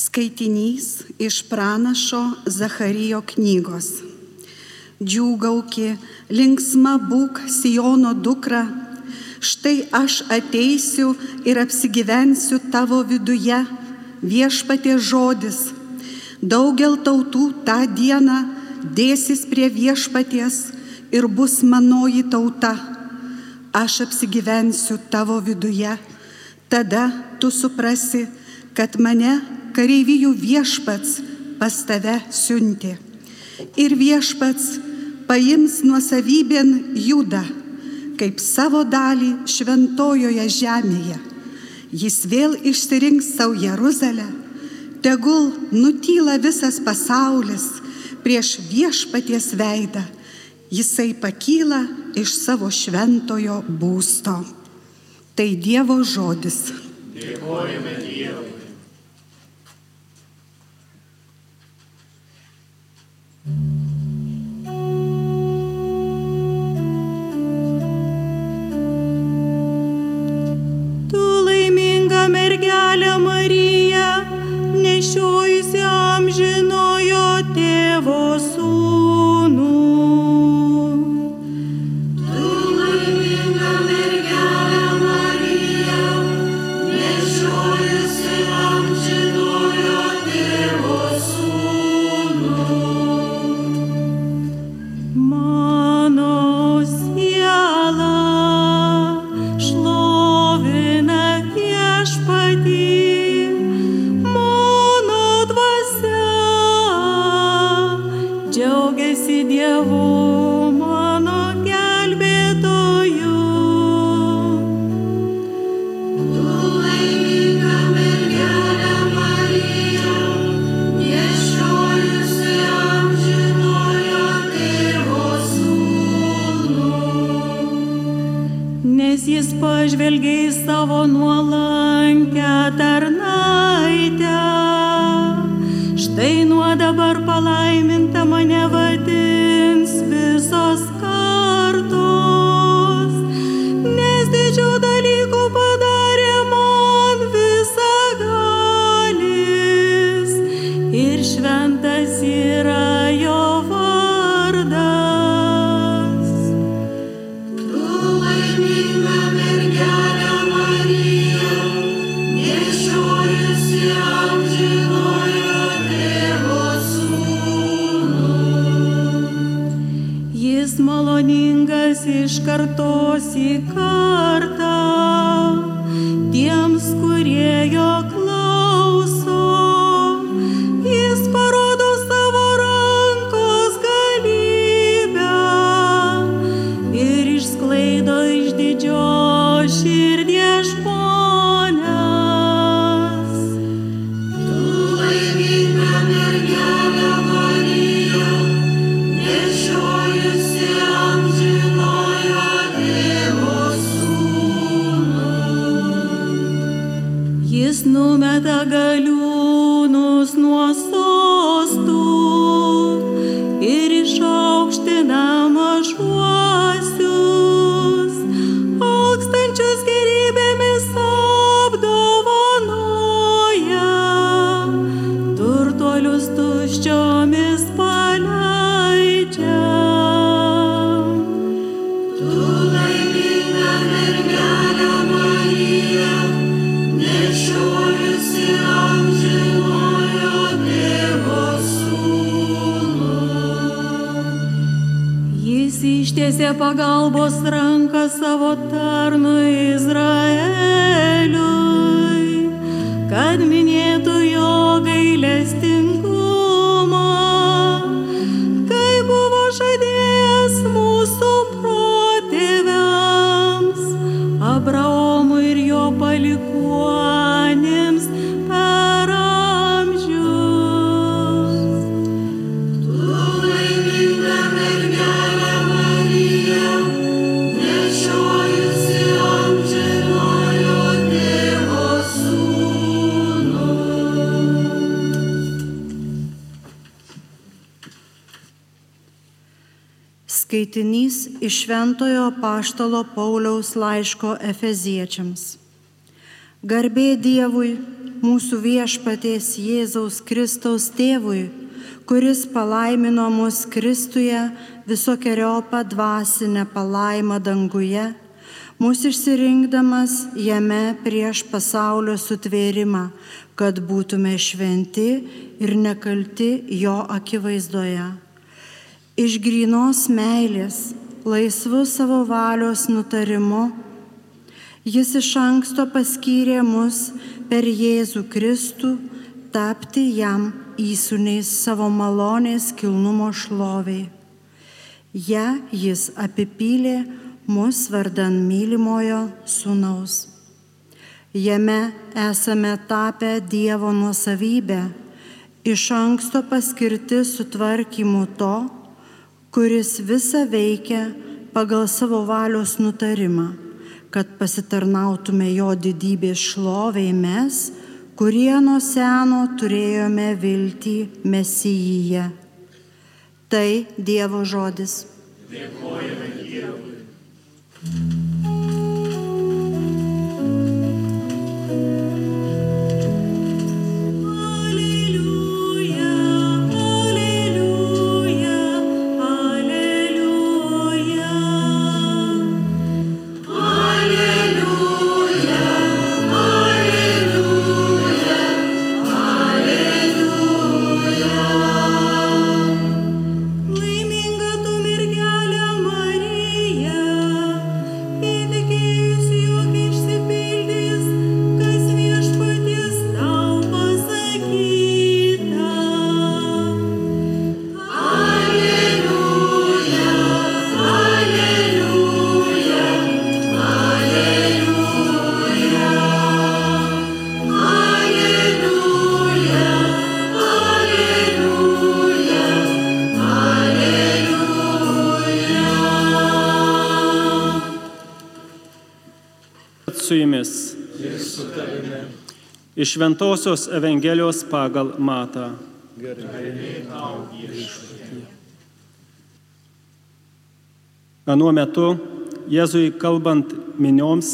Skaitinys iš pranašo Zacharijo knygos. Džiūgauki, linksma būk Sijono dukra, štai aš ateisiu ir apsigyvensiu tavo viduje, viešpatie žodis. Daugel tautų tą dieną dėsis prie viešpaties ir bus manoji tauta. Aš apsigyvensiu tavo viduje, tada tu suprasi, kad mane kareivijų viešpats pas tave siunti. Ir viešpats paims nuosavybėn judą, kaip savo dalį šventojoje žemėje. Jis vėl išsirinks savo Jeruzalę, tegul nutyla visas pasaulis prieš viešpaties veidą, jisai pakyla iš savo šventojo būsto. Tai Dievo žodis. Dėkojame Abraomui ir jo palikuonėms Skaitinys iš Šventojo Paštalo Pauliaus laiško Efeziečiams. Garbė Dievui, mūsų viešpaties Jėzaus Kristaus tėvui, kuris palaimino mus Kristuje visokiojopą dvasinę palaimą danguje, mūsų išsirinkdamas jame prieš pasaulio sutvėrimą, kad būtume šventi ir nekalti jo akivaizdoje. Iš grynos meilės, laisvų savo valios nutarimu, jis iš anksto paskyrė mus per Jėzų Kristų tapti jam įsūniais savo malonės kilnumo šloviai. Ja jis apipylė mus vardan mylimojo sūnaus. Jame esame tapę Dievo nuosavybę, iš anksto paskirti sutvarkymu to, kuris visą veikia pagal savo valios nutarimą, kad pasitarnautume jo didybės šloviai mes, kurie nuo seno turėjome viltį Mesijyje. Tai Dievo žodis. Dėkojame Dievui. Iš Ventosios Evangelijos pagal Matą. Anuo metu Jėzui kalbant minioms,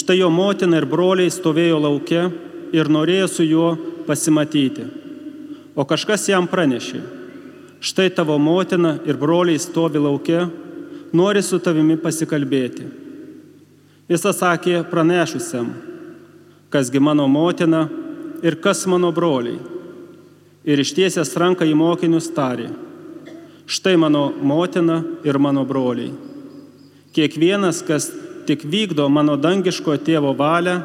štai jo motina ir broliai stovėjo laukia ir norėjo su juo pasimatyti. O kažkas jam pranešė, štai tavo motina ir broliai stovi laukia, nori su tavimi pasikalbėti. Jis atsakė pranešusiam, kasgi mano motina ir kas mano broliai. Ir ištiesęs ranką į mokinius tarė, štai mano motina ir mano broliai. Kiekvienas, kas tik vykdo mano dangiško tėvo valią,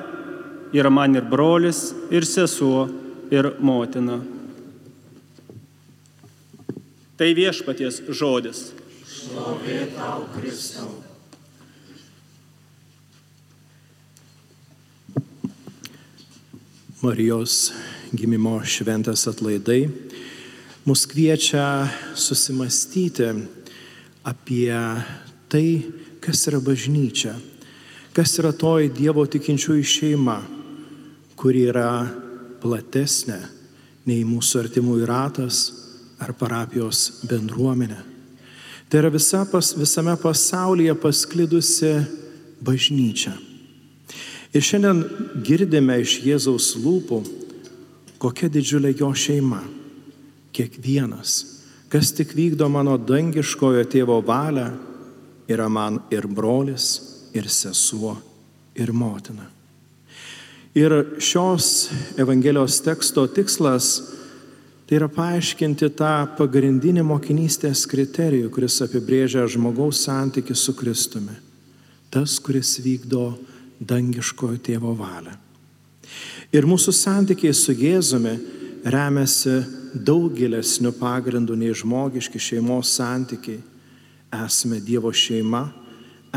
yra man ir brolis, ir sesuo, ir motina. Tai viešpaties žodis. Šlovė tau, Kristau. Marijos gimimo šventės atlaidai mus kviečia susimastyti apie tai, kas yra bažnyčia, kas yra toji Dievo tikinčiųjų šeima, kuri yra platesnė nei mūsų artimųjų ratas ar parapijos bendruomenė. Tai yra visa pas, visame pasaulyje pasklidusi bažnyčia. Ir šiandien girdime iš Jėzaus lūpų, kokia didžiulė jo šeima. Kiekvienas, kas tik vykdo mano dangiškojo tėvo valią, yra man ir brolis, ir sesuo, ir motina. Ir šios Evangelijos teksto tikslas tai yra paaiškinti tą pagrindinį mokinystės kriterijų, kuris apibrėžia žmogaus santykių su Kristumi. Tas, kuris vykdo dangiškojo tėvo valią. Ir mūsų santykiai su Jėzumi remiasi daug gilesnių pagrindų nei žmogiški šeimos santykiai. Esame Dievo šeima,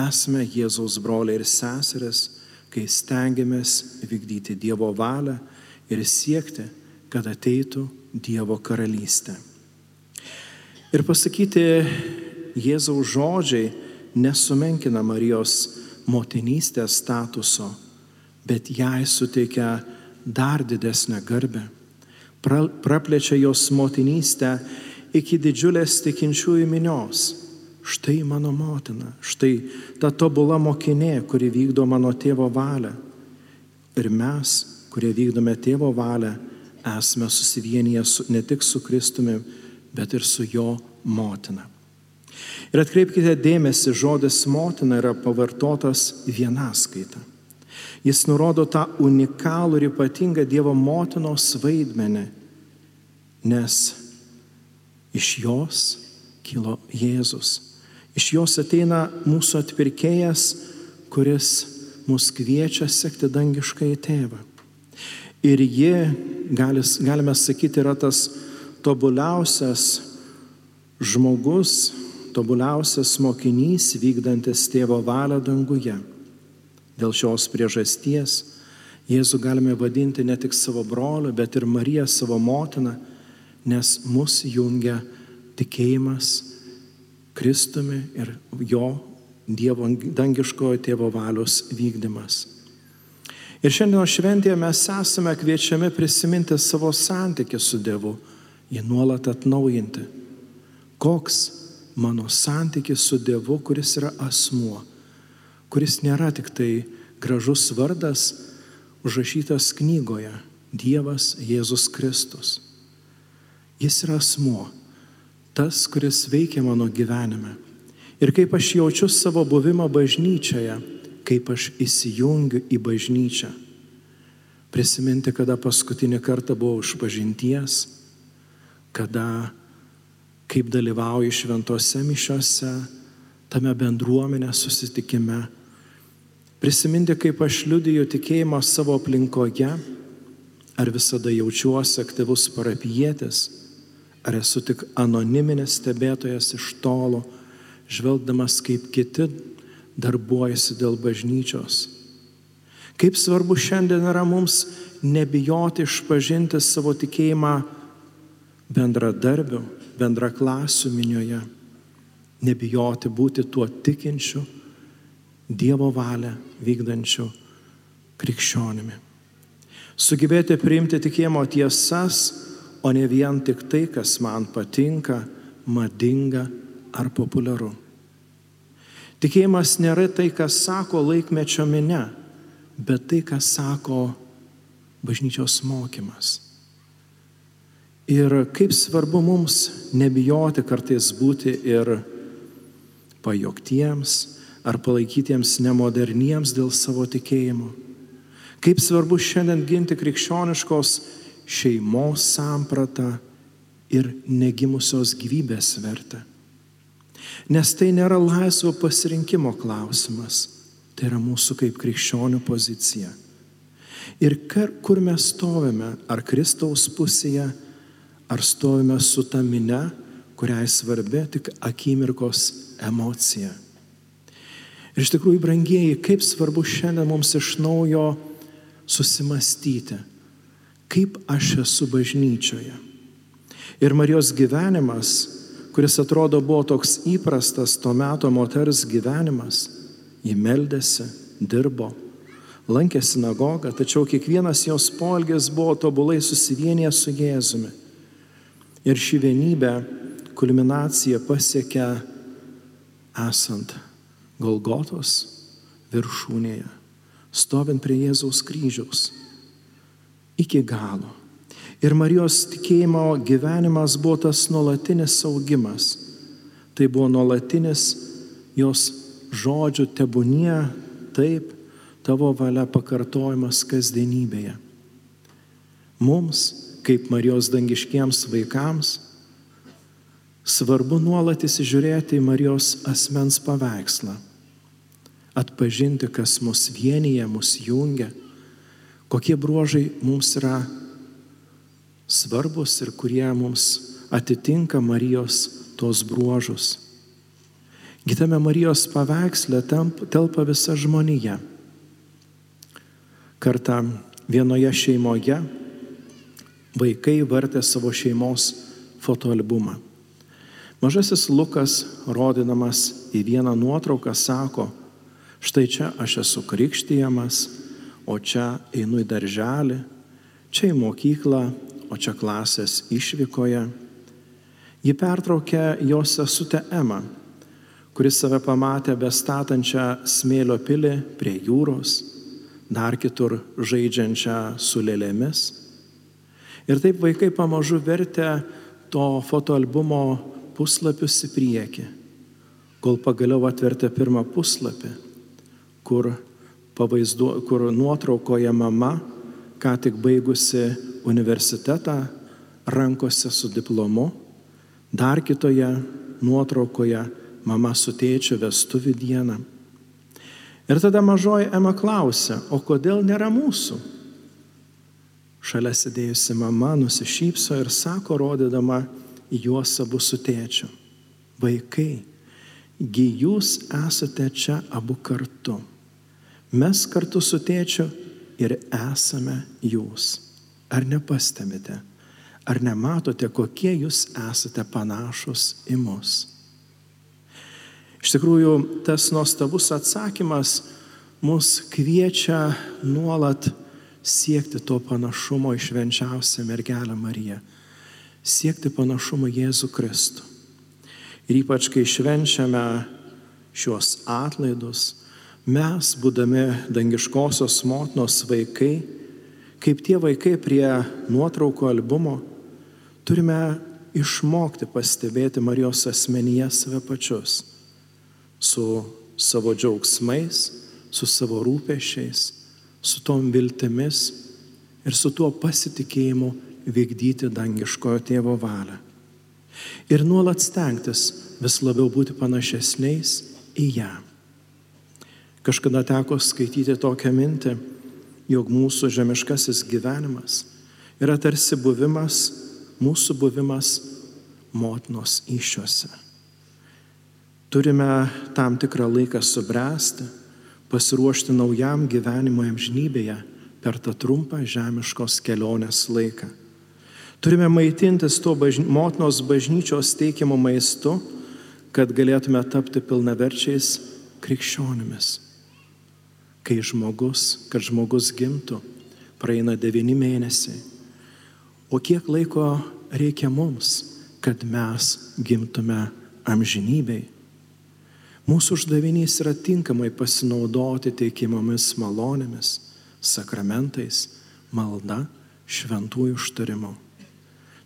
esame Jėzaus broliai ir seseris, kai stengiamės vykdyti Dievo valią ir siekti, kad ateitų Dievo karalystė. Ir pasakyti Jėzaus žodžiai nesumenkina Marijos motinystės statuso, bet jai suteikia dar didesnę garbę. Pra, praplečia jos motinystę iki didžiulės tikinčiųjų minios. Štai mano motina, štai ta tobula mokinė, kuri vykdo mano tėvo valią. ir mes, kurie vykdome tėvo valią, esame susivienyje su, ne tik su Kristumi, bet ir su jo motina. Ir atkreipkite dėmesį, žodis motina yra pavartotas vienaskaita. Jis nurodo tą unikalų ir ypatingą Dievo motinos vaidmenį, nes iš jos kilo Jėzus. Iš jos ateina mūsų atpirkėjas, kuris mus kviečia sekti dangiškai tėvą. Ir ji, galis, galime sakyti, yra tas tobuliausias žmogus, tobuliausias mokinys vykdantis tėvo valią danguje. Dėl šios priežasties Jėzų galime vadinti ne tik savo broliu, bet ir Mariją savo motiną, nes mus jungia tikėjimas Kristumi ir jo Dievo dangiškojo tėvo valios vykdymas. Ir šiandien šventėje mes esame kviečiami prisiminti savo santykį su Dievu, jį nuolat atnaujinti. Koks mano santykis su Dievu, kuris yra asmuo, kuris nėra tik tai gražus vardas užrašytas knygoje Dievas Jėzus Kristus. Jis yra asmuo, tas, kuris veikia mano gyvenime. Ir kaip aš jaučiu savo buvimą bažnyčioje, kaip aš įsijungiu į bažnyčią. Prisiminti, kada paskutinį kartą buvau iš pažinties, kada kaip dalyvauju šventose mišiose, tame bendruomenė susitikime. Prisiminti, kaip aš liudiju tikėjimą savo aplinkoje, ar visada jaučiuosi aktyvus parapijėtis Ar esu tik anoniminis stebėtojas iš tolo, žvelgdamas kaip kiti darbuojasi dėl bažnyčios. Kaip svarbu šiandien yra mums nebijoti išpažinti savo tikėjimą bendradarbių, bendraklasių minioje, nebijoti būti tuo tikinčiu, Dievo valią vykdančiu krikščionimi. Sugebėti priimti tikėjimo tiesas, o ne vien tik tai, kas man patinka, madinga ar populiaru. Tikėjimas nėra tai, kas sako laikmečio minė, bet tai, kas sako bažnyčios mokymas. Ir kaip svarbu mums nebijoti kartais būti ir pajoktiems ar palaikytiems nemoderniems dėl savo tikėjimo. Kaip svarbu šiandien ginti krikščioniškos šeimos sampratą ir negimusios gyvybės vertę. Nes tai nėra laisvo pasirinkimo klausimas, tai yra mūsų kaip krikščionių pozicija. Ir kur mes stovime, ar Kristaus pusėje, ar stovime su ta minė, kuriai svarbi tik akimirkos emocija. Ir iš tikrųjų, brangieji, kaip svarbu šiandien mums iš naujo susimastyti, kaip aš esu bažnyčioje. Ir Marijos gyvenimas, kuris atrodo buvo toks įprastas to meto moters gyvenimas, ji meldėsi, dirbo, lankė sinagogą, tačiau kiekvienas jos polgis buvo tobulai susivienijęs su Jėzumi. Ir ši vienybė kulminacija pasiekia esant Golgotos viršūnėje, stovint prie Jėzaus kryžiaus iki galo. Ir Marijos tikėjimo gyvenimas buvo tas nuolatinis augimas. Tai buvo nuolatinis jos žodžių tebūnie, taip, tavo valia pakartojimas kasdienybėje. Mums, kaip Marijos dangiškiems vaikams, svarbu nuolat įsižiūrėti į Marijos asmens paveikslą, atpažinti, kas mus vienyje, mus jungia kokie bruožai mums yra svarbus ir kurie mums atitinka Marijos tos bruožus. Gitame Marijos paveiksle telpa visa žmonija. Kartą vienoje šeimoje vaikai vartė savo šeimos fotoalbumą. Mažasis Lukas, rodydamas į vieną nuotrauką, sako, štai čia aš esu krikštijamas, o čia einu į darželį, čia į mokyklą, o čia klasės išvykoje. Ji pertraukė jos sesutę Emą, kuris save pamatė bestatančią smėlio pilį prie jūros, dar kitur žaidžiančią su lėlėmis. Ir taip vaikai pamažu vertė to fotoalbumo puslapius į priekį, kol pagaliau atvertė pirmą puslapį, kur, pavaizdu, kur nuotraukoje mama, ką tik baigusi universitetą, rankose su diplomu, dar kitoje nuotraukoje mama su tėčiu vestuvių dieną. Ir tada mažoji Ema klausia, o kodėl nėra mūsų? Šalia sėdėjusi mama nusišypso ir sako, rodydama juos abu su tėčiu. Vaikai, gi jūs esate čia abu kartu. Mes kartu su tėčiu ir esame jūs. Ar nepastebite? Ar nematote, kokie jūs esate panašus į mus? Iš tikrųjų, tas nuostabus atsakymas mus kviečia nuolat siekti to panašumo į švenčiausią mergelę Mariją, siekti panašumo Jėzų Kristų. Ir ypač kai švenčiame šios atlaidus, mes, būdami dangiškosios motinos vaikai, kaip tie vaikai prie nuotraukų albumo, turime išmokti pastebėti Marijos asmenyje save pačius su savo džiaugsmais, su savo rūpešiais, su tom viltimis ir su tuo pasitikėjimu vykdyti dangiškojo tėvo valią. Ir nuolat stengtis vis labiau būti panašesniais į ją. Kažkada teko skaityti tokią mintį, jog mūsų žemiškasis gyvenimas yra tarsi buvimas, mūsų buvimas motinos iššiose. Turime tam tikrą laiką subręsti, pasiruošti naujam gyvenimui amžinybėje per tą trumpą žemiškos kelionės laiką. Turime maitintis tuo bažny, motinos bažnyčios teikiamu maistu, kad galėtume tapti pilnaverčiais krikščionimis. Kai žmogus, kad žmogus gimtų, praeina devyni mėnesiai. O kiek laiko reikia mums, kad mes gimtume amžinybei? Mūsų uždavinys yra tinkamai pasinaudoti teikimomis malonėmis, sakramentais, malda, šventųjų užtarimu.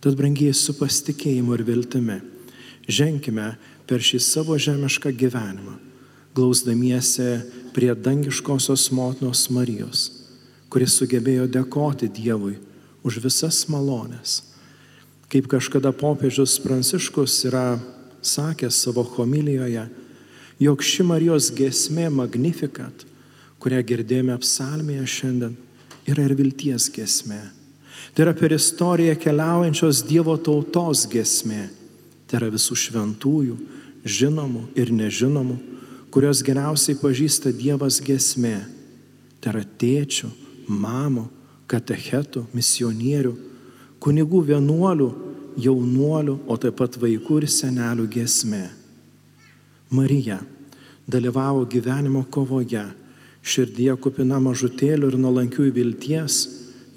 Tad brangiai su pasitikėjimu ir viltimi ženkime per šį savo žemišką gyvenimą, glausdamiesi prie dangiškosios motinos Marijos, kuris sugebėjo dėkoti Dievui už visas malonės. Kaip kažkada popiežius Pranciškus yra sakęs savo homilijoje, jog ši Marijos gesmė Magnificat, kurią girdėjome psalmėje šiandien, yra ir vilties gesmė. Tai yra per istoriją keliaujančios Dievo tautos gesmė. Tai yra visų šventųjų, žinomų ir nežinomų, kurios geriausiai pažįsta Dievas gesmė. Tai yra tėčių, mamų, katechetų, misionierių, kunigų vienuolių, jaunuolių, o taip pat vaikų ir senelių gesmė. Marija dalyvavo gyvenimo kovoje, širdie kupina mažutėlių ir nuolankių vilties,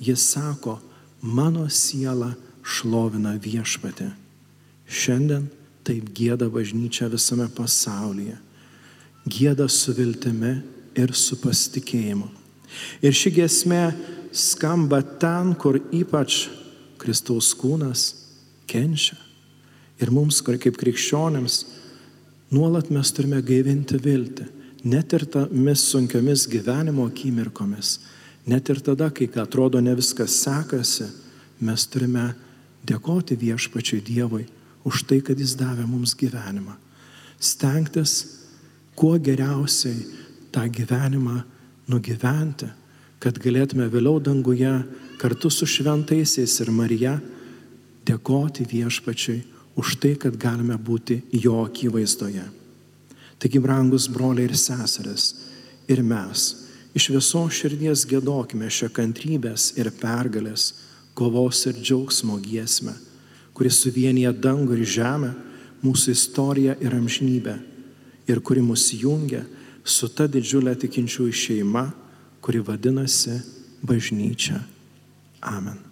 jis sako, mano siela šlovina viešpatį. Šiandien taip gėda bažnyčia visame pasaulyje. Gėda su viltimi ir su pasitikėjimu. Ir ši gesmė skamba ten, kur ypač Kristaus kūnas kenčia. Ir mums, kaip krikščionėms, Nuolat mes turime gaivinti viltį, net ir tomis sunkiomis gyvenimo akimirkomis, net ir tada, kai atrodo ne viskas sekasi, mes turime dėkoti viešpačiui Dievui už tai, kad Jis davė mums gyvenimą. Stengtis kuo geriausiai tą gyvenimą nugyventi, kad galėtume vėliau danguje kartu su šventaisiais ir Marija dėkoti viešpačiui už tai, kad galime būti jo akivaizdoje. Taigi, brangus broliai ir seseris, ir mes iš viso širdies gėdokime šią kantrybės ir pergalės, kovos ir džiaugsmo giesmę, kuris suvienyje dangų ir žemę, mūsų istoriją ir amžinybę, ir kuri mus jungia su ta didžiulė tikinčiųjų šeima, kuri vadinasi bažnyčia. Amen.